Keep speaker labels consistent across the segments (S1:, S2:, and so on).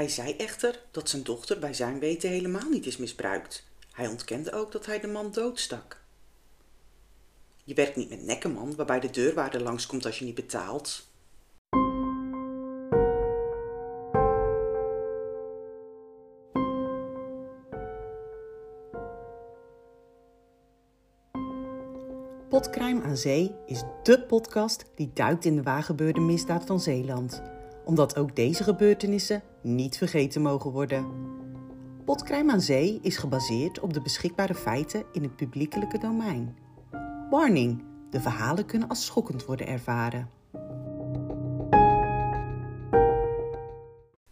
S1: Hij zei echter dat zijn dochter bij zijn weten helemaal niet is misbruikt. Hij ontkende ook dat hij de man doodstak. Je werkt niet met nekkenman, waarbij de deurwaarder langskomt als je niet betaalt. Potcrime aan Zee is dé podcast die duikt in de waargebeurde misdaad van Zeeland. Omdat ook deze gebeurtenissen niet vergeten mogen worden. Potcrime aan Zee is gebaseerd op de beschikbare feiten in het publiekelijke domein. Warning: de verhalen kunnen als schokkend worden ervaren.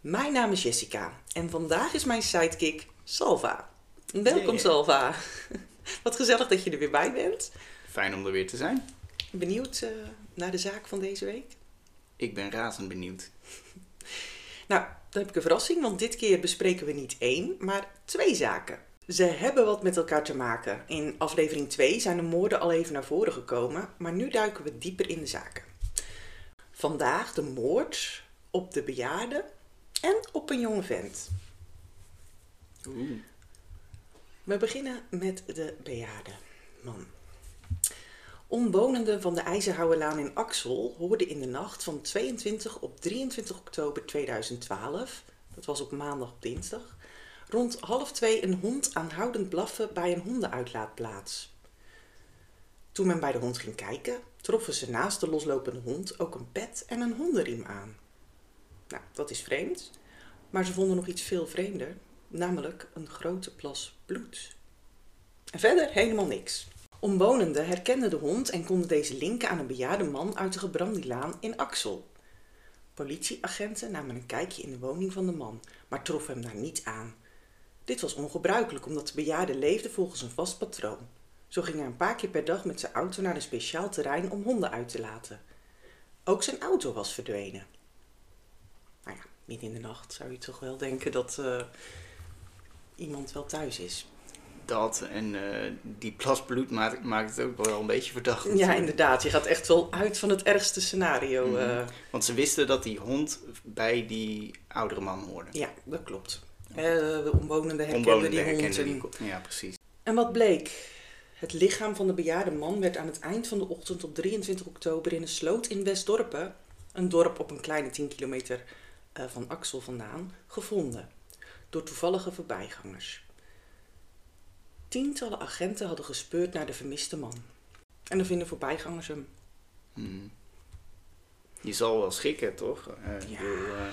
S1: Mijn naam is Jessica en vandaag is mijn sidekick Salva. Welkom
S2: Yeah.
S1: Salva. Wat gezellig dat je er weer bij bent.
S2: Fijn om er weer te zijn.
S1: Benieuwd eh, naar de zaak van deze week?
S2: Ik ben razend benieuwd.
S1: Nou, dan heb ik een verrassing, want dit keer bespreken we niet één, maar twee zaken. Ze hebben wat met elkaar te maken. In aflevering 2 zijn de moorden al even naar voren gekomen, maar nu duiken we dieper in de zaken. Vandaag de moord op de bejaarde en op een jonge vent.
S2: Oeh.
S1: We beginnen met de bejaarde man. Omwonenden van de IJzerhouwerlaan in Axel hoorden in de nacht van 22 op 23 oktober 2012, dat was op maandag op dinsdag, rond half twee een hond aanhoudend blaffen bij een hondenuitlaatplaats. Toen men bij de hond ging kijken, troffen ze naast de loslopende hond ook een pet en een hondenriem aan. Nou, dat is vreemd, maar ze vonden nog iets veel vreemder, namelijk een grote plas bloed. En verder helemaal niks. Omwonenden herkenden de hond en konden deze linken aan een bejaarde man uit de Gebrandielaan in Axel. Politieagenten namen een kijkje in de woning van de man, maar troffen hem daar niet aan. Dit was ongebruikelijk omdat de bejaarde leefde volgens een vast patroon. Zo ging hij een paar keer per dag met zijn auto naar een speciaal terrein om honden uit te laten. Ook zijn auto was verdwenen. Nou ja, midden in de nacht zou je toch wel denken dat eh, iemand wel thuis is.
S2: Dat en eh, die plas bloed maakt, maakt het ook wel een beetje verdacht.
S1: Ja,
S2: natuurlijk.
S1: inderdaad. Je gaat echt wel uit van het ergste scenario.
S2: Mhm.
S1: eh.
S2: Want ze wisten dat die hond bij die oudere man hoorde.
S1: ja, dat klopt. Eh, de omwonenden herkenden
S2: Omwonenden
S1: die hond.
S2: herkenden
S1: en-
S2: die- Ja, precies.
S1: En wat bleek? Het lichaam van de bejaarde man werd aan het eind van de ochtend op 23 oktober in een sloot in Westdorpen, een dorp op een kleine 10 kilometer van Axel vandaan, gevonden. Door toevallige voorbijgangers. Tientallen agenten hadden gespeurd naar de vermiste man. En dan vinden voorbijgangers hem.
S2: Mhm. Je zal wel schikken, toch? Eh,
S1: Ja.
S2: bedoel, eh,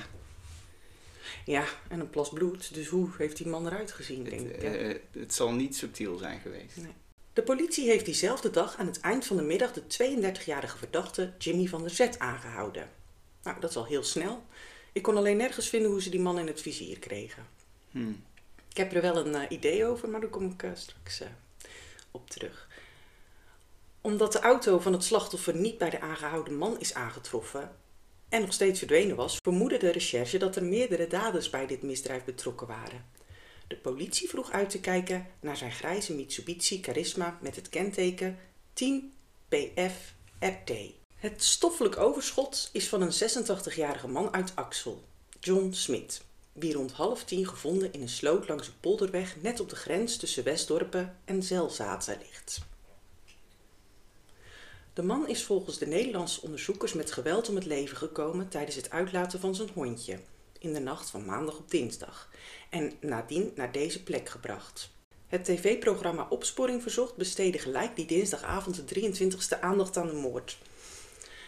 S1: Ja, en een plas bloed. Dus hoe heeft die man eruit gezien, denk ik.
S2: het, eh, het zal niet subtiel zijn geweest.
S1: Nee. De politie heeft diezelfde dag aan het eind van de middag de 32-jarige verdachte Jimmy van der Zet aangehouden. Nou, dat is al heel snel. Ik kon alleen nergens vinden hoe ze die man in het vizier kregen.
S2: Hm.
S1: Ik heb er wel een eh, idee over, maar daar kom ik eh, straks eh, op terug. Omdat de auto van het slachtoffer niet bij de aangehouden man is aangetroffen en nog steeds verdwenen was, vermoedde de recherche dat er meerdere daders bij dit misdrijf betrokken waren. De politie vroeg uit te kijken naar zijn grijze Mitsubishi Charisma met het kenteken 10PF-RT. Het stoffelijk overschot is van een 86-jarige man uit Axel, John Smit, wie rond half tien gevonden in een sloot langs een polderweg net op de grens tussen Westdorpen en Zelzaten ligt. De man is volgens de Nederlandse onderzoekers met geweld om het leven gekomen tijdens het uitlaten van zijn hondje in de nacht van maandag op dinsdag en nadien naar deze plek gebracht. Het tv-programma Opsporing Verzocht besteedde gelijk die dinsdagavond de 23e aandacht aan de moord.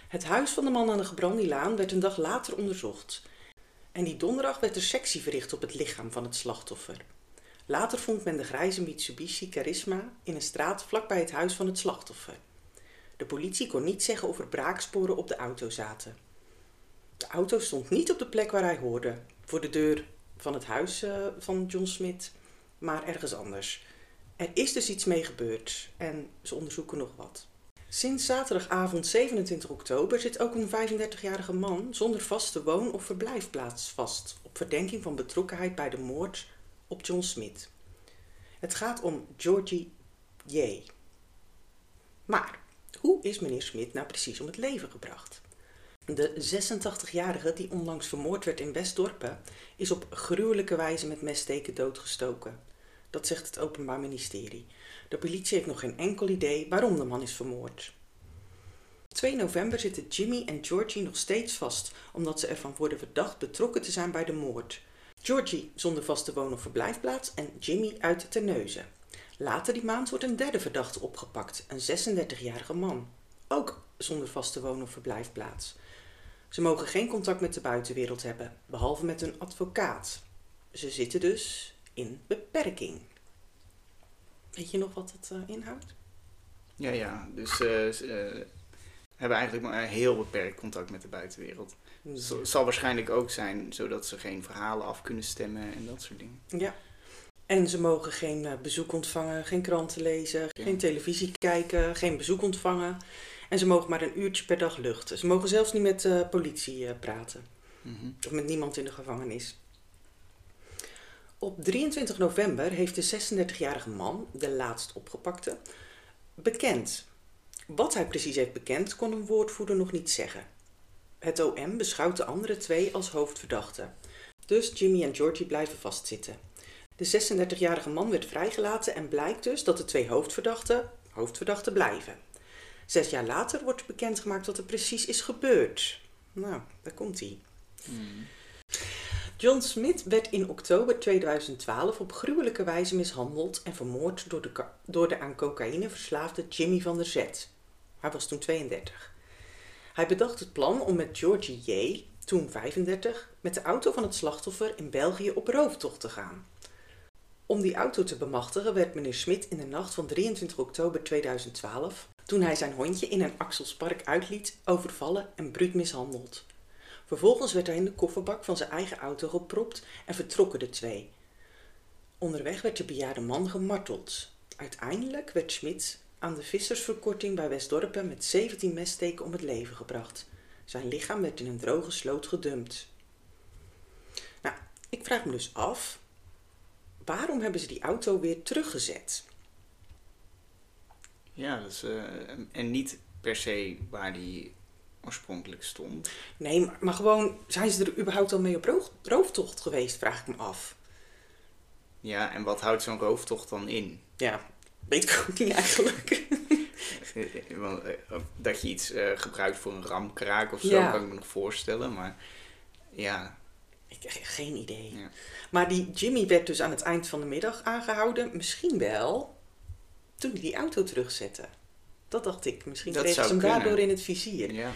S1: Het huis van de man aan de Gebrandielaan werd een dag later onderzocht. En die donderdag werd er sectie verricht op het lichaam van het slachtoffer. Later vond men de grijze Mitsubishi Charisma in een straat vlakbij het huis van het slachtoffer. De politie kon niet zeggen of er braaksporen op de auto zaten. De auto stond niet op de plek waar hij hoorde, voor de deur van het huis eh, van John Smith, maar ergens anders. Er is dus iets mee gebeurd en ze onderzoeken nog wat. Sinds zaterdagavond 27 oktober zit ook een 35-jarige man zonder vaste woon- of verblijfplaats vast op verdenking van betrokkenheid bij de moord op John Smith. Het gaat om Georgie J. Maar hoe is meneer Smith nou precies om het leven gebracht? De 86-jarige die onlangs vermoord werd in Westdorpen is op gruwelijke wijze met messteken doodgestoken. Dat zegt het Openbaar Ministerie. De politie heeft nog geen enkel idee waarom de man is vermoord. 2 november zitten Jimmy en Georgie nog steeds vast, omdat ze ervan worden verdacht betrokken te zijn bij de moord. Georgie zonder vaste woon- of verblijfplaats en Jimmy uit Terneuzen. Later die maand wordt een derde verdachte opgepakt, een 36-jarige man. Ook zonder vaste woon- of verblijfplaats. Ze mogen geen contact met de buitenwereld hebben, behalve met een advocaat. Ze zitten dus in beperking. Weet je nog wat het uh, inhoudt?
S2: Ja, ja. Dus uh, ze uh, hebben eigenlijk maar heel beperkt contact met de buitenwereld. Het ja. zal waarschijnlijk ook zijn zodat ze geen verhalen af kunnen stemmen en dat soort dingen.
S1: Ja. En ze mogen geen bezoek ontvangen, geen kranten lezen, ja. geen televisie kijken, geen bezoek ontvangen. En ze mogen maar een uurtje per dag luchten. Ze mogen zelfs niet met de politie praten. Mm -hmm. Of met niemand in de gevangenis. Op 23 november heeft de 36-jarige man, de laatst opgepakte, bekend. Wat hij precies heeft bekend, kon een woordvoerder nog niet zeggen. Het OM beschouwt de andere twee als hoofdverdachten. Dus Jimmy en Georgie blijven vastzitten. De 36-jarige man werd vrijgelaten en blijkt dus dat de twee hoofdverdachten hoofdverdachten blijven. Zes jaar later wordt bekendgemaakt wat er precies is gebeurd. Nou, daar komt hij. Hmm. John Smith werd in oktober 2012 op gruwelijke wijze mishandeld en vermoord door de, door de aan cocaïne verslaafde Jimmy van der Zet. Hij was toen 32. Hij bedacht het plan om met Georgie J., toen 35, met de auto van het slachtoffer in België op rooftocht te gaan. Om die auto te bemachtigen werd meneer Smit in de nacht van 23 oktober 2012, toen hij zijn hondje in een Axelspark uitliet, overvallen en bruut mishandeld. Vervolgens werd hij in de kofferbak van zijn eigen auto gepropt en vertrokken de twee. Onderweg werd de bejaarde man gemarteld. Uiteindelijk werd Schmidt aan de vissersverkorting bij Westdorpen met 17 messteken om het leven gebracht. Zijn lichaam werd in een droge sloot gedumpt. Nou, ik vraag me dus af, waarom hebben ze die auto weer teruggezet?
S2: Ja, uh, en niet per se waar die oorspronkelijk stond.
S1: Nee, maar, maar gewoon, zijn ze er überhaupt al mee op roof, rooftocht geweest, vraag ik me af.
S2: Ja, en wat houdt zo'n rooftocht dan in?
S1: Ja, weet ik ook niet eigenlijk.
S2: dat je iets uh, gebruikt voor een ramkraak of zo, ja. kan ik me nog voorstellen. Maar ja.
S1: Ik heb geen idee. Ja. Maar die Jimmy werd dus aan het eind van de middag aangehouden. Misschien wel toen hij die auto terugzette. Dat dacht ik. Misschien kreeg ze hem daardoor in het vizier. Ja.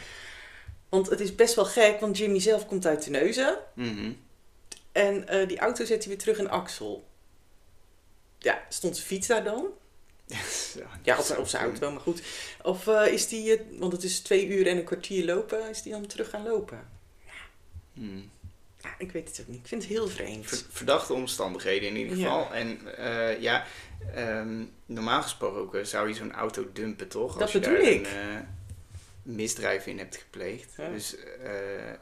S1: Want het is best wel gek, want Jimmy zelf komt uit de neuzen.
S2: Mm
S1: En uh, die auto zet hij weer terug in Axel. Ja, stond zijn fiets daar dan? ja, of, of zijn auto, maar goed. Of uh, is die, uh, want het is twee uur en een kwartier lopen, is die dan terug gaan lopen? Ja.
S2: Hmm.
S1: Ik weet het ook niet. Ik vind het heel vreemd.
S2: Verdachte omstandigheden in ieder geval. Ja. En ja, um, normaal gesproken zou je zo'n auto dumpen, toch?
S1: Dat Als bedoel je ik.
S2: Een, misdrijf in hebt gepleegd. Ja. Dus uh,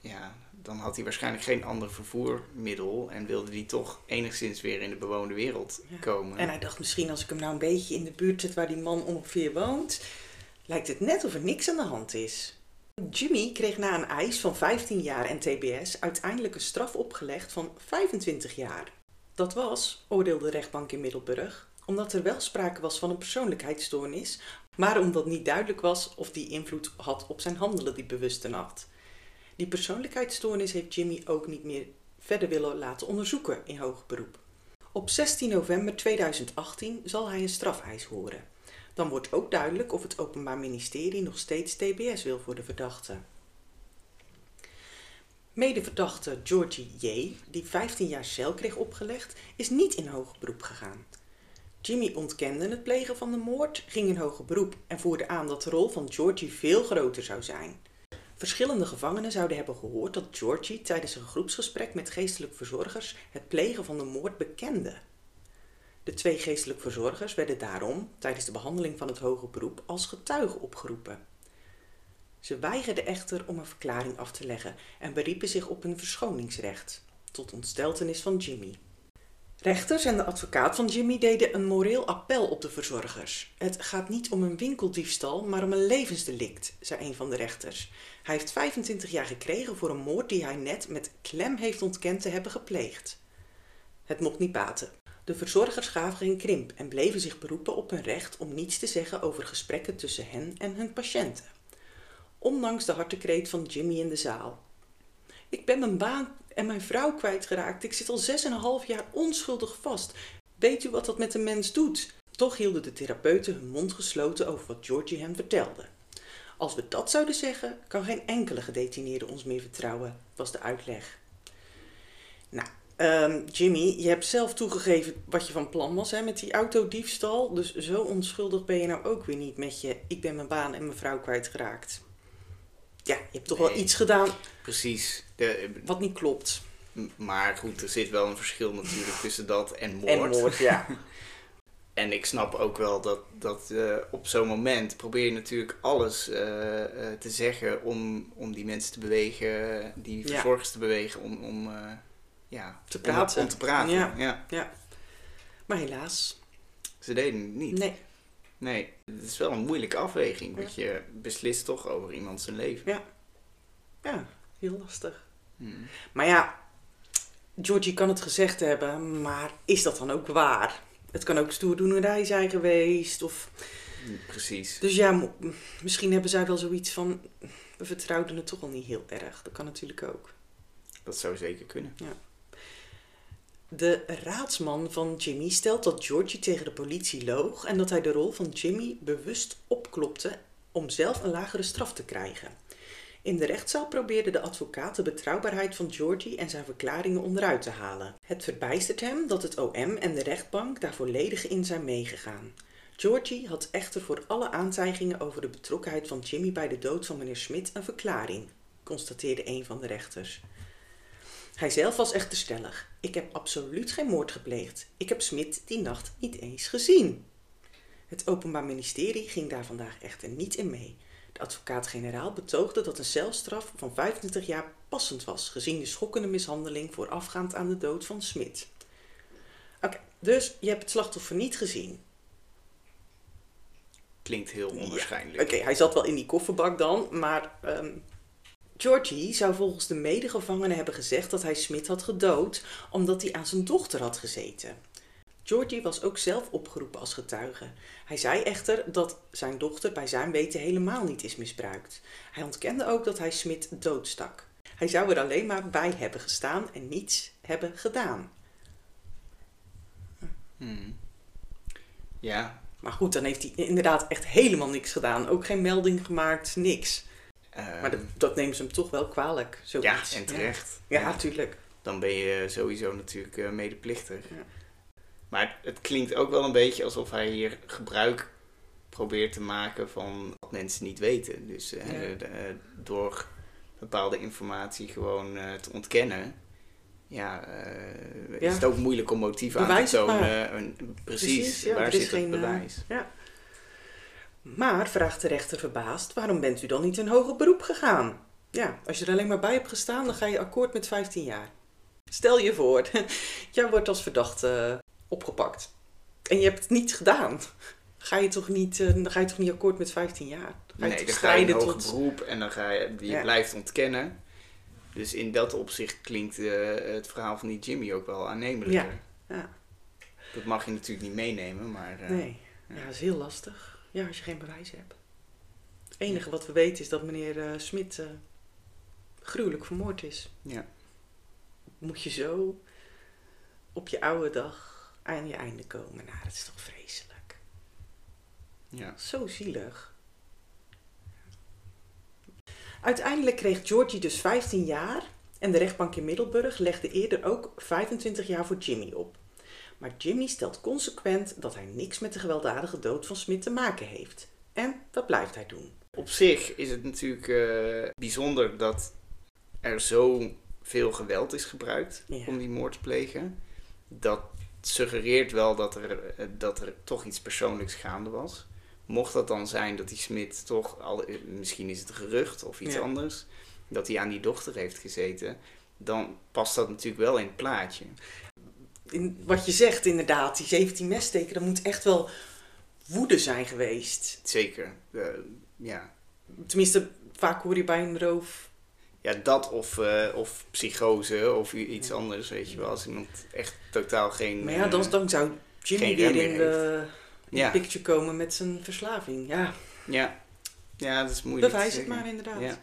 S2: ja, dan had hij waarschijnlijk geen ander vervoermiddel en wilde hij toch enigszins weer in de bewoonde wereld ja. komen.
S1: En hij dacht misschien als ik hem nou een beetje in de buurt zet waar die man ongeveer woont, lijkt het net of er niks aan de hand is. Jimmy kreeg na een eis van 15 jaar en TBS uiteindelijk een straf opgelegd van 25 jaar. Dat was, oordeelde de rechtbank in Middelburg, omdat er wel sprake was van een persoonlijkheidsstoornis, maar omdat niet duidelijk was of die invloed had op zijn handelen die bewuste nacht. Die persoonlijkheidsstoornis heeft Jimmy ook niet meer verder willen laten onderzoeken in hoger beroep. Op 16 november 2018 zal hij een strafeis horen. Dan wordt ook duidelijk of het Openbaar Ministerie nog steeds TBS wil voor de verdachte. Medeverdachte Georgie J., die 15 jaar cel kreeg opgelegd, is niet in hoger beroep gegaan. Jimmy ontkende het plegen van de moord, ging in hoger beroep en voerde aan dat de rol van Georgie veel groter zou zijn. Verschillende gevangenen zouden hebben gehoord dat Georgie tijdens een groepsgesprek met geestelijk verzorgers het plegen van de moord bekende. De twee geestelijk verzorgers werden daarom tijdens de behandeling van het hoger beroep als getuigen opgeroepen. Ze weigerden echter om een verklaring af te leggen en beriepen zich op hun verschoningsrecht, tot ontsteltenis van Jimmy. Rechters en de advocaat van Jimmy deden een moreel appel op de verzorgers. Het gaat niet om een winkeldiefstal, maar om een levensdelict, zei een van de rechters. Hij heeft 25 jaar gekregen voor een moord die hij net met klem heeft ontkend te hebben gepleegd. Het mocht niet baten. De verzorgers gaven geen krimp en bleven zich beroepen op hun recht om niets te zeggen over gesprekken tussen hen en hun patiënten. Ondanks de hartekreet van Jimmy in de zaal. Ik ben mijn baan en mijn vrouw kwijtgeraakt. Ik zit al zes en een half jaar onschuldig vast. Weet u wat dat met een mens doet? Toch hielden de therapeuten hun mond gesloten over wat Georgie hen vertelde. Als we dat zouden zeggen, kan geen enkele gedetineerde ons meer vertrouwen, was de uitleg. Nou, um, Jimmy, je hebt zelf toegegeven wat je van plan was hè, met die autodiefstal. Dus zo onschuldig ben je nou ook weer niet met je ik ben mijn baan en mijn vrouw kwijtgeraakt. Ja, je hebt toch wel iets gedaan.
S2: Precies.
S1: De, wat niet klopt.
S2: Maar goed, er zit wel een verschil natuurlijk tussen dat en moord.
S1: En moord, ja.
S2: En ik snap ook wel dat, dat uh, op zo'n moment probeer je natuurlijk alles uh, uh, te zeggen om, om die mensen te bewegen, die verzorgers ja. te bewegen, om, om, ja,
S1: te praten.
S2: Om, om te praten.
S1: Ja.
S2: ja.
S1: Ja. Maar helaas.
S2: Ze deden het niet.
S1: Nee.
S2: Nee, het is wel een moeilijke afweging, want je beslist toch over iemand zijn leven.
S1: Ja. Ja, heel lastig. Hmm. Maar ja, Georgie kan het gezegd hebben, maar is dat dan ook waar? Het kan ook stoerdoenerij zijn geweest. Of...
S2: Precies.
S1: Dus ja, misschien hebben zij wel zoiets van... We vertrouwden het toch al niet heel erg. Dat kan natuurlijk ook.
S2: Dat zou zeker kunnen.
S1: Ja. De raadsman van Jimmy stelt dat Georgie tegen de politie loog en dat hij de rol van Jimmy bewust opklopte om zelf een lagere straf te krijgen. In de rechtszaal probeerde de advocaat de betrouwbaarheid van Georgie en zijn verklaringen onderuit te halen. Het verbijstert hem dat het OM en de rechtbank daar volledig in zijn meegegaan. Georgie had echter voor alle aantijgingen over de betrokkenheid van Jimmy bij de dood van meneer Smit een verklaring, constateerde een van de rechters. Hij zelf was echter stellig. Ik heb absoluut geen moord gepleegd. Ik heb Smit die nacht niet eens gezien. Het Openbaar Ministerie ging daar vandaag echter niet in mee. De advocaat-generaal betoogde dat een celstraf van 25 jaar passend was, gezien de schokkende mishandeling voorafgaand aan de dood van Smit. Oké, dus je hebt het slachtoffer niet gezien.
S2: Klinkt heel onwaarschijnlijk.
S1: Oké, hij zat wel in die kofferbak dan, maar um, Georgie zou volgens de medegevangenen hebben gezegd dat hij Smit had gedood omdat hij aan zijn dochter had gezeten. Georgie was ook zelf opgeroepen als getuige. Hij zei echter dat zijn dochter bij zijn weten helemaal niet is misbruikt. Hij ontkende ook dat hij Smit doodstak. Hij zou er alleen maar bij hebben gestaan en niets hebben gedaan.
S2: Hmm. Ja.
S1: Maar goed, dan heeft hij inderdaad echt helemaal niks gedaan. Ook geen melding gemaakt, niks. Uh, maar dat, dat, nemen ze hem toch wel kwalijk.
S2: Zoiets. Ja, en terecht.
S1: Ja, natuurlijk. Ja,
S2: dan ben je sowieso natuurlijk uh, medeplichtig. Ja. Maar het klinkt ook wel een beetje alsof hij hier gebruik probeert te maken van wat mensen niet weten. Dus de, door bepaalde informatie gewoon te ontkennen. Ja, is het ook moeilijk om motieven aan te tonen. precies, precies waar zit het bewijs?
S1: ja. Maar, vraagt de rechter verbaasd, waarom bent u dan niet in hoger beroep gegaan? Ja, als je er alleen maar bij hebt gestaan, dan ga je akkoord met 15 jaar. Stel je voor, jij wordt als verdachte opgepakt. En je hebt het niet gedaan. Ga je toch niet, uh, dan ga je toch niet akkoord met 15 jaar?
S2: Dan nee, dan ga je in hoger tot... beroep en dan ga je, je blijft ontkennen. Dus in dat opzicht klinkt uh, het verhaal van die Jimmy ook wel aannemelijker.
S1: Ja. ja.
S2: Dat mag je natuurlijk niet meenemen, maar... Uh,
S1: nee, ja, dat is heel lastig. Ja, als je geen bewijs hebt. Het enige wat we weten is dat meneer uh, Smit uh, gruwelijk vermoord is.
S2: Ja.
S1: Moet je zo op je oude dag aan je einde komen? Nou, dat is toch vreselijk.
S2: Ja.
S1: Zo zielig. Uiteindelijk kreeg Georgie dus 15 jaar en de rechtbank in Middelburg legde eerder ook 25 jaar voor Jimmy op. Maar Jimmy stelt consequent dat hij niks met de gewelddadige dood van Smit te maken heeft. En dat blijft hij doen.
S2: Op zich is het natuurlijk uh, bijzonder dat er zo veel geweld is gebruikt om die moord te plegen. Dat suggereert wel dat er, eh, dat er toch iets persoonlijks gaande was. Mocht dat dan zijn dat die Smit toch, al, eh, misschien is het gerucht of iets anders, dat hij aan die dochter heeft gezeten, dan past dat natuurlijk wel in het plaatje
S1: in, wat je zegt inderdaad, die 17 messteken, dat moet echt wel woede zijn geweest.
S2: Zeker, uh, ja.
S1: Tenminste, vaak hoor je bij een roof...
S2: Ja, dat of, uh, of psychose of iets anders, weet je wel. Als iemand echt totaal geen...
S1: Maar ja, dan, eh, dan zou Jimmy weer in de, in ja. picture komen met zijn verslaving, ja.
S2: Ja, ja dat is moeilijk
S1: Bewijs het maar inderdaad. Ja.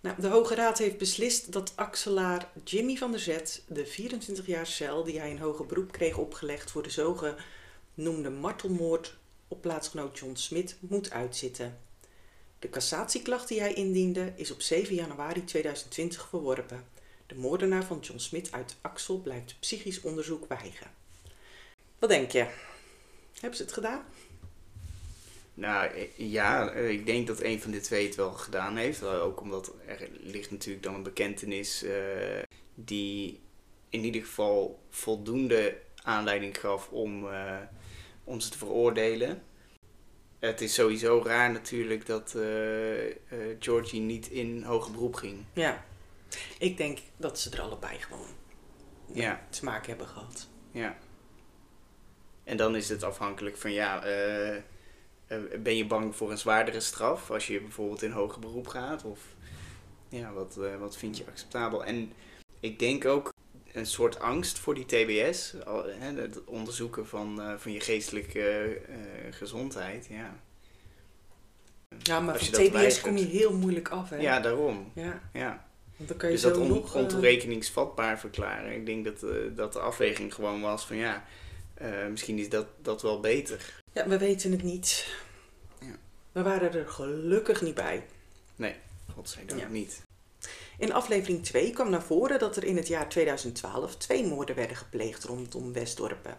S1: Nou, de Hoge Raad heeft beslist dat Axelaar Jimmy van der Zet de 24 jaar cel die hij in hoger beroep kreeg opgelegd voor de zogenoemde martelmoord op plaatsgenoot John Smit moet uitzitten. De cassatieklacht die hij indiende is op 7 januari 2020 verworpen. De moordenaar van John Smit uit Axel blijft psychisch onderzoek weigeren. Wat denk je? Hebben ze het gedaan?
S2: Nou eh, ja, eh, ik denk dat een van de twee het wel gedaan heeft. Ook omdat er ligt natuurlijk dan een bekentenis uh, die in ieder geval voldoende aanleiding gaf om, uh, om ze te veroordelen. Het is sowieso raar natuurlijk dat uh, Georgie niet in hoger beroep ging.
S1: Ja, ik denk dat ze er allebei gewoon ja. smaak hebben gehad.
S2: Ja. En dan is het afhankelijk van ja eh, ben je bang voor een zwaardere straf als je bijvoorbeeld in hoger beroep gaat? Of ja, wat, uh, wat vind je acceptabel? En ik denk ook een soort angst voor die TBS, hè, het onderzoeken van, uh, van je geestelijke gezondheid. Ja.
S1: ja, maar van TBS kom je heel moeilijk af. Hè?
S2: Ja, daarom. Ja. ja.
S1: Want dan kan je
S2: dus dat on nog, ontoerekeningsvatbaar verklaren. Ik denk dat, dat de afweging gewoon was van ja, misschien is dat, dat wel beter.
S1: Ja, we weten het niet. Ja. We waren er gelukkig niet bij.
S2: Nee, godzijdank ja. niet.
S1: In aflevering 2 kwam naar voren dat er in het jaar 2012 twee moorden werden gepleegd rondom Westdorpen.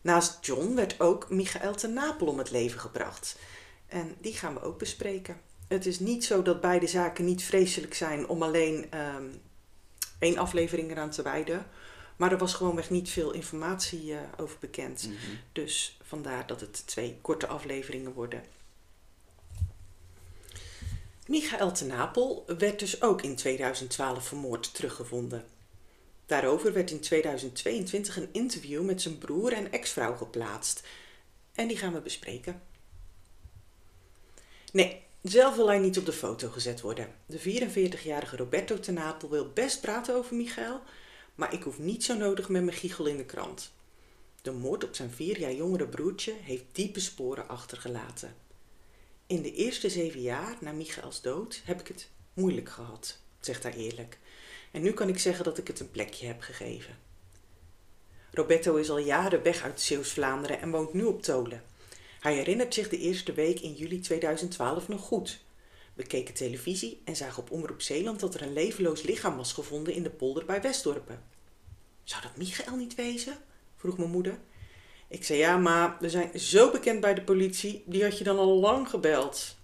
S1: Naast John werd ook Michael ten Napel om het leven gebracht. En die gaan we ook bespreken. Het is niet zo dat beide zaken niet vreselijk zijn om alleen um, één aflevering eraan te wijden. Maar er was gewoonweg niet veel informatie uh, over bekend. Mm -hmm. Dus vandaar dat het twee korte afleveringen worden. Michael ten Napel werd dus ook in 2012 vermoord teruggevonden. Daarover werd in 2022 een interview met zijn broer en ex-vrouw geplaatst. En die gaan we bespreken. Nee, zelf wil hij niet op de foto gezet worden. De 44-jarige Roberto ten Napel wil best praten over Michael, maar ik hoef niet zo nodig met mijn giegel in de krant. De moord op zijn vier jaar jongere broertje heeft diepe sporen achtergelaten. In de eerste zeven jaar na Michaels dood heb ik het moeilijk gehad, zegt hij eerlijk. En nu kan ik zeggen dat ik het een plekje heb gegeven. Roberto is al jaren weg uit Zeeuws-Vlaanderen en woont nu op Tolen. Hij herinnert zich de eerste week in juli 2012 nog goed. We keken televisie en zagen op Omroep Zeeland dat er een levenloos lichaam was gevonden in de polder bij Westdorpen. Zou dat Michael niet wezen? vroeg mijn moeder. Ik zei ja, maar we zijn zo bekend bij de politie, die had je dan al lang gebeld.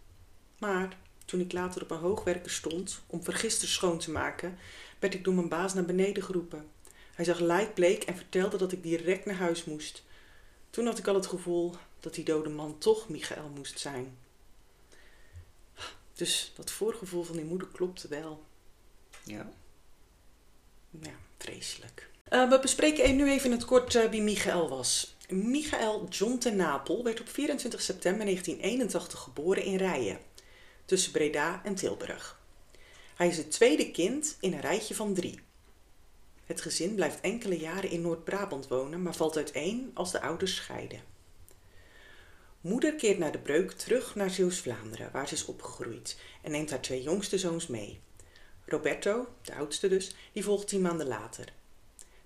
S1: Maar toen ik later op een hoogwerker stond om vergisters schoon te maken, werd ik door mijn baas naar beneden geroepen. Hij zag lijkbleek en vertelde dat ik direct naar huis moest. Toen had ik al het gevoel dat die dode man toch Michael moest zijn. Dus dat voorgevoel van die moeder klopte wel.
S2: Ja.
S1: Ja, vreselijk. Uh, we bespreken nu even in het kort uh, wie Michael was. Michael John ten Napel werd op 24 september 1981 geboren in Rijen, tussen Breda en Tilburg. Hij is het tweede kind in een rijtje van drie. Het gezin blijft enkele jaren in Noord-Brabant wonen, maar valt uiteen als de ouders scheiden. Moeder keert na de breuk terug naar Zeeuws-Vlaanderen, waar ze is opgegroeid, en neemt haar twee jongste zoons mee. Roberto, de oudste dus, die volgt tien maanden later.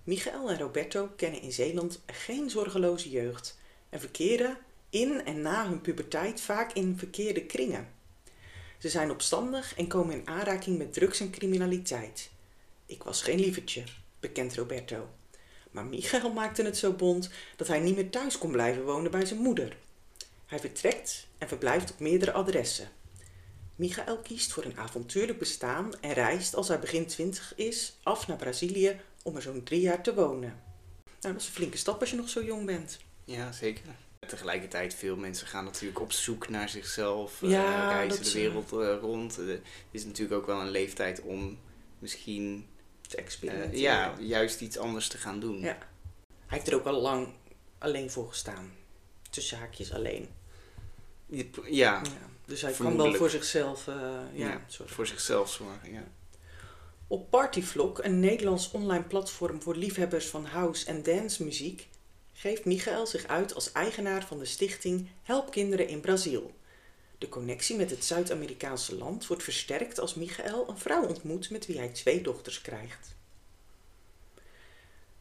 S1: Michael en Roberto kennen in Zeeland geen zorgeloze jeugd en verkeren in en na hun puberteit vaak in verkeerde kringen. Ze zijn opstandig en komen in aanraking met drugs en criminaliteit. Ik was geen lievertje, bekent Roberto. Maar Michael maakte het zo bond dat hij niet meer thuis kon blijven wonen bij zijn moeder. Hij vertrekt en verblijft op meerdere adressen. Michael kiest voor een avontuurlijk bestaan en reist als hij begin twintig is af naar Brazilië om er zo'n drie jaar te wonen. Nou, dat is een flinke stap als je nog zo jong bent.
S2: Ja, zeker. Tegelijkertijd, veel mensen gaan natuurlijk op zoek naar zichzelf, eh, ja, uh, reizen de wereld uh, rond. Het is natuurlijk ook wel een leeftijd om misschien
S1: te experimenteren.
S2: ja, juist iets anders te gaan doen.
S1: Ja. Hij heeft er ook al lang alleen voor gestaan. Tussen haakjes alleen.
S2: Ja,
S1: Ja, dus hij kan wel voor zichzelf, eh, ja,
S2: voor zichzelf zorgen. Ja.
S1: Op Partyvlog, een Nederlands online platform voor liefhebbers van house en dance muziek, geeft Michael zich uit als eigenaar van de stichting Help Kinderen in Brazil. De connectie met het Zuid-Amerikaanse land wordt versterkt als Michael een vrouw ontmoet met wie hij twee dochters krijgt.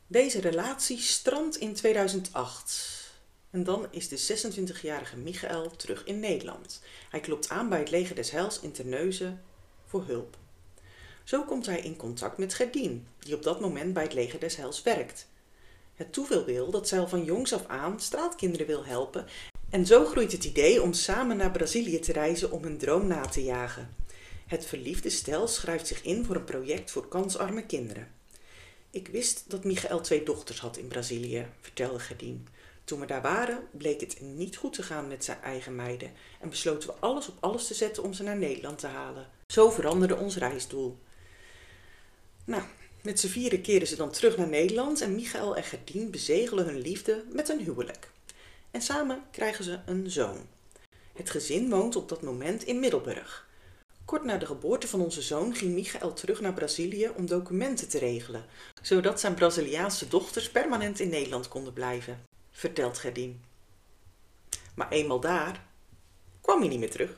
S1: Deze relatie strandt in 2008. En dan is de 26-jarige Michael terug in Nederland. Hij klopt aan bij het leger des Heils in Terneuzen voor hulp. Zo komt hij in contact met Gerdien, die op dat moment bij het leger des Heils werkt. Het toeval wil dat zij al van jongs af aan straatkinderen wil helpen en zo groeit het idee om samen naar Brazilië te reizen om hun droom na te jagen. Het verliefde stel schrijft zich in voor een project voor kansarme kinderen. Ik wist dat Michael twee dochters had in Brazilië, vertelde Gerdien. Toen we daar waren, bleek het niet goed te gaan met zijn eigen meiden en besloten we alles op alles te zetten om ze naar Nederland te halen. Zo veranderde ons reisdoel. Nou, met z'n vieren keren ze dan terug naar Nederland en Michael en Gerdien bezegelen hun liefde met een huwelijk. En samen krijgen ze een zoon. Het gezin woont op dat moment in Middelburg. Kort na de geboorte van onze zoon ging Michael terug naar Brazilië om documenten te regelen, zodat zijn Braziliaanse dochters permanent in Nederland konden blijven, vertelt Gerdien. Maar eenmaal daar kwam hij niet meer terug.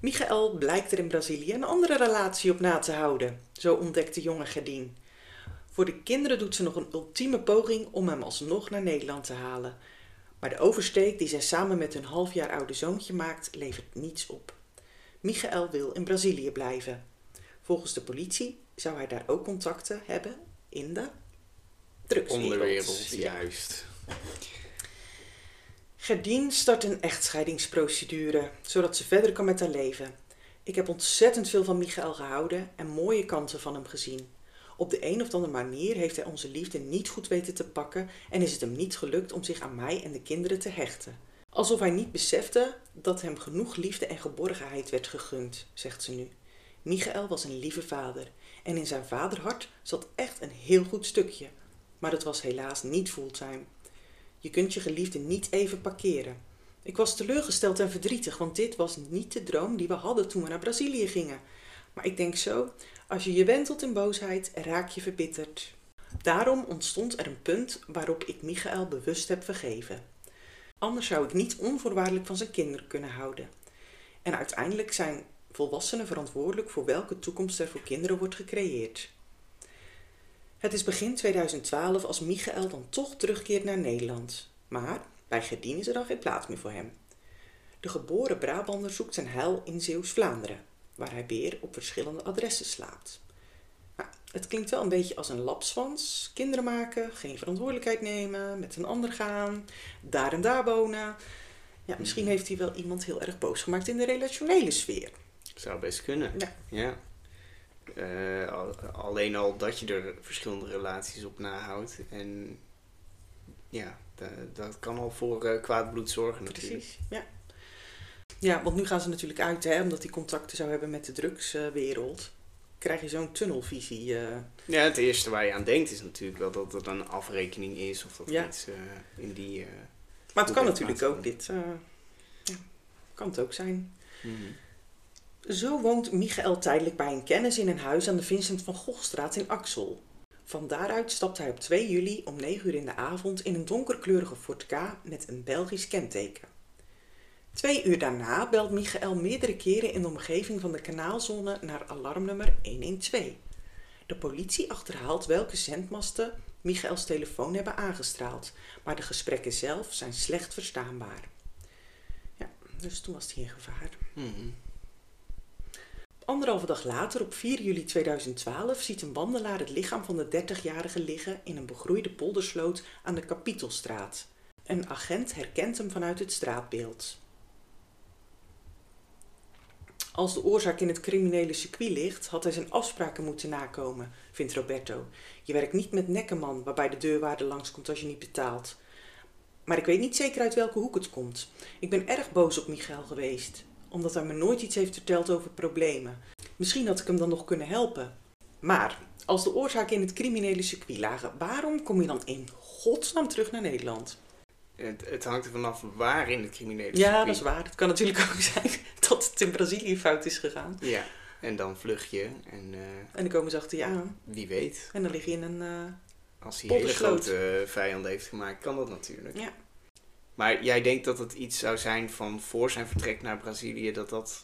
S1: Michael blijkt er in Brazilië een andere relatie op na te houden, zo ontdekt de jonge Gerdien. Voor de kinderen doet ze nog een ultieme poging om hem alsnog naar Nederland te halen. Maar de oversteek die zij samen met hun half jaar oude zoontje maakt, levert niets op. Michael wil in Brazilië blijven. Volgens de politie zou hij daar ook contacten hebben in de drugswereld.
S2: Juist.
S1: Gerdien start een echtscheidingsprocedure, zodat ze verder kan met haar leven. Ik heb ontzettend veel van Michael gehouden en mooie kanten van hem gezien. Op de een of andere manier heeft hij onze liefde niet goed weten te pakken en is het hem niet gelukt om zich aan mij en de kinderen te hechten. Alsof hij niet besefte dat hem genoeg liefde en geborgenheid werd gegund, zegt ze nu. Michael was een lieve vader en in zijn vaderhart zat echt een heel goed stukje. Maar dat was helaas niet fulltime. Je kunt je geliefde niet even parkeren. Ik was teleurgesteld en verdrietig, want dit was niet de droom die we hadden toen we naar Brazilië gingen. Maar ik denk zo, als je je wentelt in boosheid, raak je verbitterd. Daarom ontstond er een punt waarop ik Michael bewust heb vergeven. Anders zou ik niet onvoorwaardelijk van zijn kinderen kunnen houden. En uiteindelijk zijn volwassenen verantwoordelijk voor welke toekomst er voor kinderen wordt gecreëerd. Het is begin 2012 als Michael dan toch terugkeert naar Nederland. Maar bij Gerdien is er dan geen plaats meer voor hem. De geboren Brabander zoekt zijn heil in Zeeuws-Vlaanderen, waar hij weer op verschillende adressen slaapt. Nou, het klinkt wel een beetje als een lapswans. Kinderen maken, geen verantwoordelijkheid nemen, met een ander gaan, daar en daar wonen. Ja, misschien heeft hij wel iemand heel erg boos gemaakt in de relationele sfeer.
S2: Zou best kunnen.
S1: Ja.
S2: ja. Eh, al- alleen al dat je er verschillende relaties op nahoudt. En ja, da- dat kan al voor eh, kwaad bloed zorgen natuurlijk.
S1: Precies, ja. Ja, want nu gaan ze natuurlijk uit, hè, omdat hij contacten zou hebben met de drugswereld. Krijg je zo'n tunnelvisie. eh.
S2: Ja, het eerste waar je aan denkt is natuurlijk wel dat het een afrekening is. Of dat
S1: Ja.
S2: iets in die...
S1: Maar het kan natuurlijk ook dit. ja, kan het ook zijn.
S2: mhm.
S1: Zo woont Michael tijdelijk bij een kennis in een huis aan de Vincent van Gogstraat in Axel. Van daaruit stapt hij op 2 juli om 9 uur in de avond in een donkerkleurige Ford K met een Belgisch kenteken. Twee uur daarna belt Michael meerdere keren in de omgeving van de kanaalzone naar alarmnummer 112. De politie achterhaalt welke zendmasten Michaels telefoon hebben aangestraald, maar de gesprekken zelf zijn slecht verstaanbaar. Ja, dus toen was hij in gevaar.
S2: Mhm.
S1: Anderhalve dag later, op 4 juli 2012, ziet een wandelaar het lichaam van de 30-jarige liggen in een begroeide poldersloot aan de Kapitelstraat. Een agent herkent hem vanuit het straatbeeld. Als de oorzaak in het criminele circuit ligt, had hij zijn afspraken moeten nakomen, vindt Roberto. Je werkt niet met nekkenman, waarbij de deurwaarde langskomt als je niet betaalt. Maar ik weet niet zeker uit welke hoek het komt. Ik ben erg boos op Michael geweest, omdat hij me nooit iets heeft verteld over problemen. Misschien had ik hem dan nog kunnen helpen. Maar als de oorzaken in het criminele circuit lagen, waarom kom je dan in godsnaam terug naar Nederland?
S2: Het, het hangt er vanaf waar in het criminele
S1: Ja,
S2: circuit.
S1: dat is waar. Het kan natuurlijk ook zijn dat het in Brazilië fout is gegaan.
S2: Ja, en dan vlucht je en eh,
S1: En dan komen ze achter je aan.
S2: wie weet,
S1: En dan lig je in een... eh,
S2: als hij hele grote vijanden heeft gemaakt, kan dat natuurlijk.
S1: Ja.
S2: Maar jij denkt dat het iets zou zijn van voor zijn vertrek naar Brazilië, dat dat...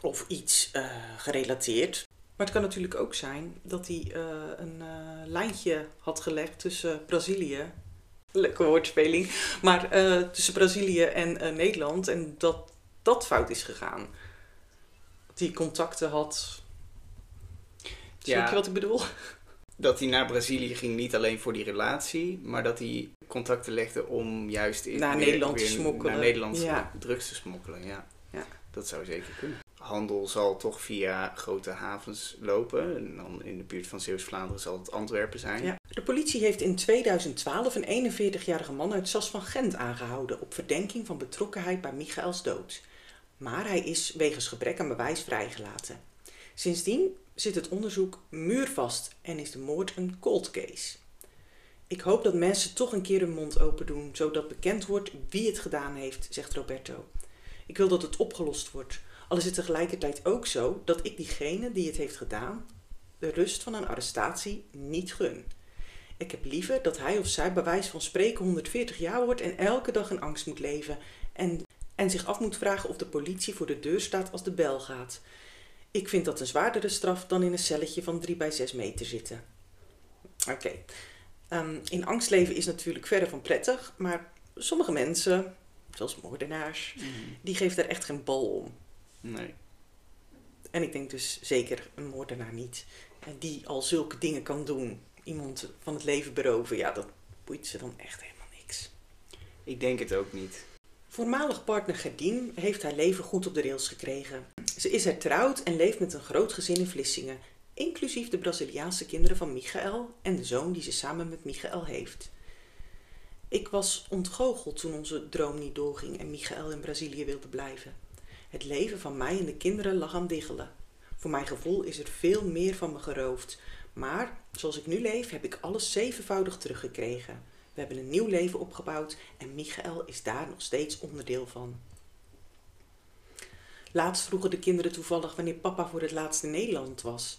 S1: of iets eh, gerelateerd. Maar het kan natuurlijk ook zijn dat hij eh, een eh, lijntje had gelegd tussen Brazilië. Leuke woordspeling. Maar tussen Brazilië en Nederland. En dat dat fout is gegaan. Dat hij contacten had.
S2: Ja.
S1: je wat ik bedoel?
S2: Dat hij naar Brazilië ging, niet alleen voor die relatie, maar dat hij contacten legde om juist in,
S1: Naar
S2: weer-
S1: Nederland te smokkelen.
S2: Naar Nederland
S1: Ja.
S2: drugs te smokkelen, ja.
S1: Ja.
S2: Dat zou zeker kunnen. Handel zal toch via grote havens lopen. En dan in de buurt van Zeeuws-Vlaanderen zal het Antwerpen zijn.
S1: Ja. De politie heeft in 2012 een 41-jarige man uit Sas van Gent aangehouden op verdenking van betrokkenheid bij Michaels dood. Maar hij is wegens gebrek aan bewijs vrijgelaten. Sindsdien zit het onderzoek muurvast en is de moord een cold case. Ik hoop dat mensen toch een keer hun mond open doen, zodat bekend wordt wie het gedaan heeft, zegt Roberto. Ik wil dat het opgelost wordt. Al is het tegelijkertijd ook zo dat ik diegene die het heeft gedaan de rust van een arrestatie niet gun. Ik heb liever dat hij of zij bij wijze van spreken 140 jaar wordt en elke dag in angst moet leven en, en zich af moet vragen of de politie voor de deur staat als de bel gaat. Ik vind dat een zwaardere straf dan in een celletje van 3 bij 6 meter zitten. Oké. Ehm, in angst leven is natuurlijk verder van prettig, maar sommige mensen, zoals moordenaars,
S2: Mhm.
S1: die geven daar echt geen bal om.
S2: Nee.
S1: En ik denk dus zeker een moordenaar niet. En die al zulke dingen kan doen. Iemand van het leven beroven. Ja, dat boeit ze dan echt helemaal niks.
S2: Ik denk het ook niet.
S1: Voormalig partner Gerdien heeft haar leven goed op de rails gekregen. Ze is hertrouwd en leeft met een groot gezin in Vlissingen. Inclusief de Braziliaanse kinderen van Michael en de zoon die ze samen met Michael heeft. Ik was ontgoocheld toen onze droom niet doorging en Michael in Brazilië wilde blijven. Het leven van mij en de kinderen lag aan diggelen. Voor mijn gevoel is er veel meer van me geroofd. Maar zoals ik nu leef, heb ik alles zevenvoudig teruggekregen. We hebben een nieuw leven opgebouwd en Michael is daar nog steeds onderdeel van. Laatst vroegen de kinderen toevallig wanneer papa voor het laatst in Nederland was.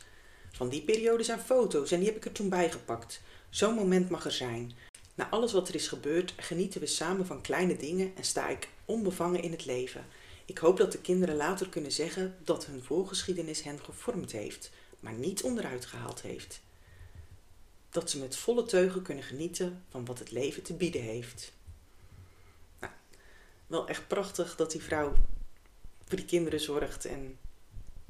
S1: Van die periode zijn foto's en die heb ik er toen bijgepakt. Zo'n moment mag er zijn. Na alles wat er is gebeurd, genieten we samen van kleine dingen en sta ik onbevangen in het leven. Ik hoop dat de kinderen later kunnen zeggen dat hun voorgeschiedenis hen gevormd heeft, maar niet onderuit gehaald heeft. Dat ze met volle teugen kunnen genieten van wat het leven te bieden heeft. Nou, wel echt prachtig dat die vrouw voor die kinderen zorgt. En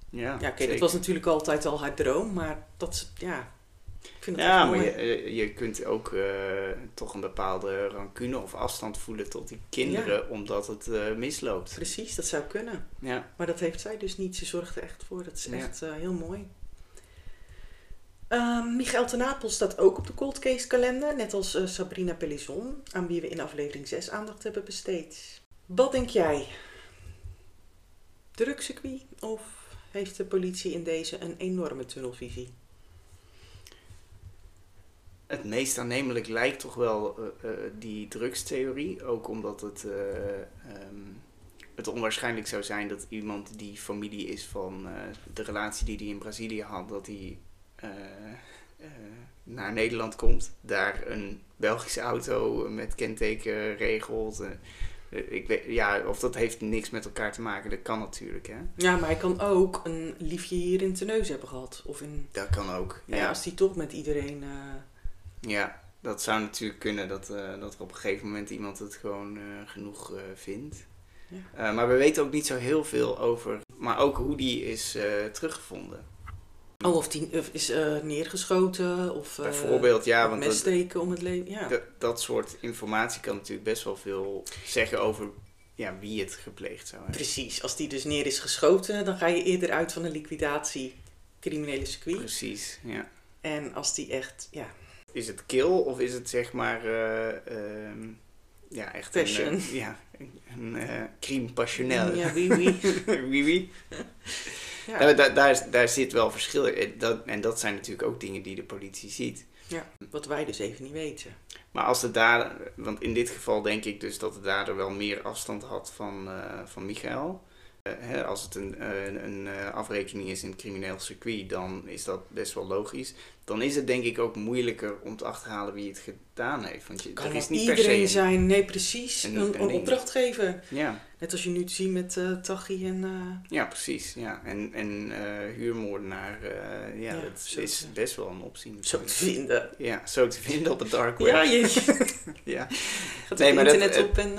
S2: Ja,
S1: ja, oké, dat was natuurlijk altijd al haar droom, maar dat ja, ik vind het
S2: Ja, maar je, je kunt ook eh, toch een bepaalde rancune of afstand voelen tot die kinderen, omdat het eh, misloopt.
S1: Precies, dat zou kunnen.
S2: Ja,
S1: Maar dat heeft zij dus niet. Ze zorgt er echt voor. Dat is
S2: Ja.
S1: echt eh, heel mooi. Ehm Michael ten Napel staat ook op de cold case kalender, net als Sabrina Pellison, aan wie we in aflevering 6 aandacht hebben besteed. Wat denk jij? Drugscircuit of heeft de politie in deze een enorme tunnelvisie?
S2: het meest aannemelijk lijkt toch wel eh, eh, die drugstheorie. Ook omdat het, eh, ehm, het onwaarschijnlijk zou zijn dat iemand die familie is van de relatie die hij in Brazilië had, dat hij naar Nederland komt, daar een Belgische auto met kenteken regelt. Eh, ik weet, ja, of dat heeft niks met elkaar te maken, dat kan natuurlijk. Hè?
S1: Ja, maar hij kan ook een liefje hier in Teneus hebben gehad. Of in,
S2: Dat kan ook.
S1: ja.
S2: Ja,
S1: als hij toch met iedereen... eh,
S2: ja dat zou natuurlijk kunnen dat, eh, dat er op een gegeven moment iemand het gewoon genoeg vindt.
S1: Ja.
S2: Maar we weten ook niet zo heel veel over, maar ook hoe die is teruggevonden.
S1: Oh, of die is eh, neergeschoten of... eh,
S2: Bijvoorbeeld, ja, want
S1: mes
S2: dat,
S1: steken om het leven. Ja.
S2: dat, soort informatie kan natuurlijk best wel veel zeggen over ja, wie het gepleegd zou hebben.
S1: Precies, als die dus neer is geschoten, dan ga je eerder uit van een liquidatie criminele circuit.
S2: Precies, ja.
S1: En als die echt, ja,
S2: Is het kill of is het zeg maar, eh, ehm, ja, echt
S1: Passion.
S2: een, ja, een, crime passionnel.
S1: ja, wie wie.
S2: oui. Ja. Daar, daar, daar zit wel verschil in. Dat, en dat zijn natuurlijk ook dingen die de politie ziet.
S1: Ja, wat wij dus even niet weten.
S2: Maar als de dader, want in dit geval denk ik dus dat de dader wel meer afstand had van, uh, van Michael. Uh, hè, als het een, een, een afrekening is in het crimineel circuit, dan is dat best wel logisch dan is het denk ik ook moeilijker om te achterhalen wie het gedaan heeft. Want je,
S1: kan
S2: er is
S1: niet iedereen per se zijn, nee precies, een, een, een opdrachtgever. Ja. Net als je nu ziet met uh, Tachi en... Uh...
S2: Ja, precies. Ja. En, en uh, huurmoordenaar, ja, ja, dat is best wel een optie.
S1: Zo te vinden.
S2: Ja, zo te vinden op het dark web.
S1: Ja, jeetje.
S2: ja.
S1: Gaat nee, maar internet op en...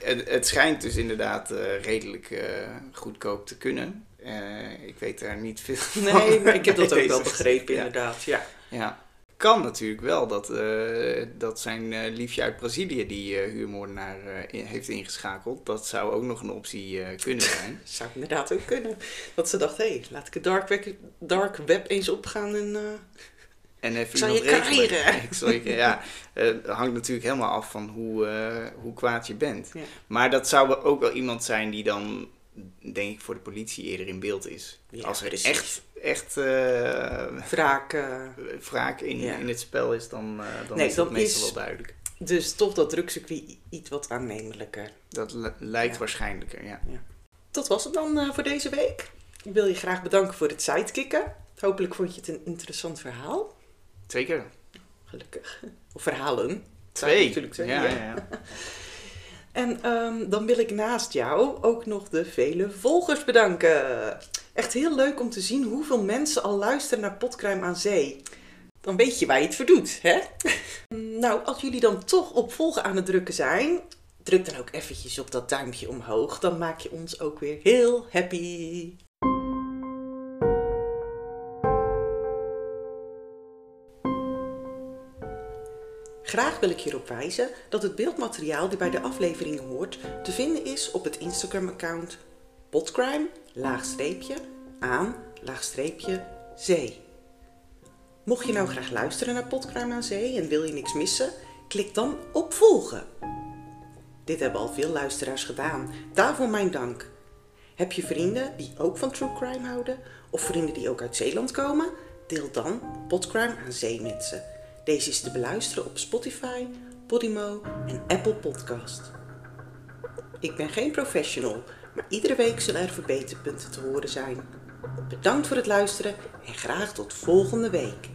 S2: Het, het, schijnt dus inderdaad redelijk goedkoop te kunnen. Uh, ik weet daar niet veel
S1: van. Nee, maar ik heb dat ook wel begrepen, inderdaad. Ja.
S2: ja. Kan natuurlijk wel dat, uh, dat zijn uh, liefje uit Brazilië die huurmoordenaar in, heeft ingeschakeld. Dat zou ook nog een optie kunnen zijn.
S1: zou inderdaad ook kunnen. Dat ze dacht, hé, hey, laat ik het dark web, dark web eens opgaan en...
S2: En even
S1: zal je
S2: je, ja, het hangt natuurlijk helemaal af van hoe, hoe kwaad je bent. Ja. Maar dat zou ook wel iemand zijn die dan denk ik voor de politie eerder in beeld is. Als er echt, echt uh,
S1: wraak,
S2: uh, in, in het spel is, dan, uh, dan is dat meestal wel duidelijk.
S1: Dus toch dat drugscircuit iets wat aannemelijker.
S2: Dat lijkt waarschijnlijker, ja. ja.
S1: Dat was het dan voor deze week. Ik wil je graag bedanken voor het sidekicken. Hopelijk vond je het een interessant verhaal.
S2: Zeker.
S1: Gelukkig. Of verhalen.
S2: Twee. Natuurlijk zeggen. ja. ja.
S1: En um, dan wil ik naast jou ook nog de vele volgers bedanken. Echt heel leuk om te zien hoeveel mensen al luisteren naar Potcrime aan Zee. Dan weet je waar je het voor doet, hè? nou, als jullie dan toch op volgen aan het drukken zijn, druk dan ook eventjes op dat duimpje omhoog. Dan maak je ons ook weer heel happy. Graag wil ik hierop wijzen dat het beeldmateriaal die bij de aflevering hoort te vinden is op het Instagram-account potcrime aan zee. Mocht je nou graag luisteren naar Potcrime aan Zee en wil je niks missen, klik dan op volgen. Dit hebben al veel luisteraars gedaan, daarvoor mijn dank. Heb je vrienden die ook van true crime houden of vrienden die ook uit Zeeland komen? Deel dan Potcrime aan Zee met ze. Deze is te beluisteren op Spotify, Podimo en Apple Podcast. Ik ben geen professional, maar iedere week zullen er verbeterpunten te horen zijn. Bedankt voor het luisteren en graag tot volgende week.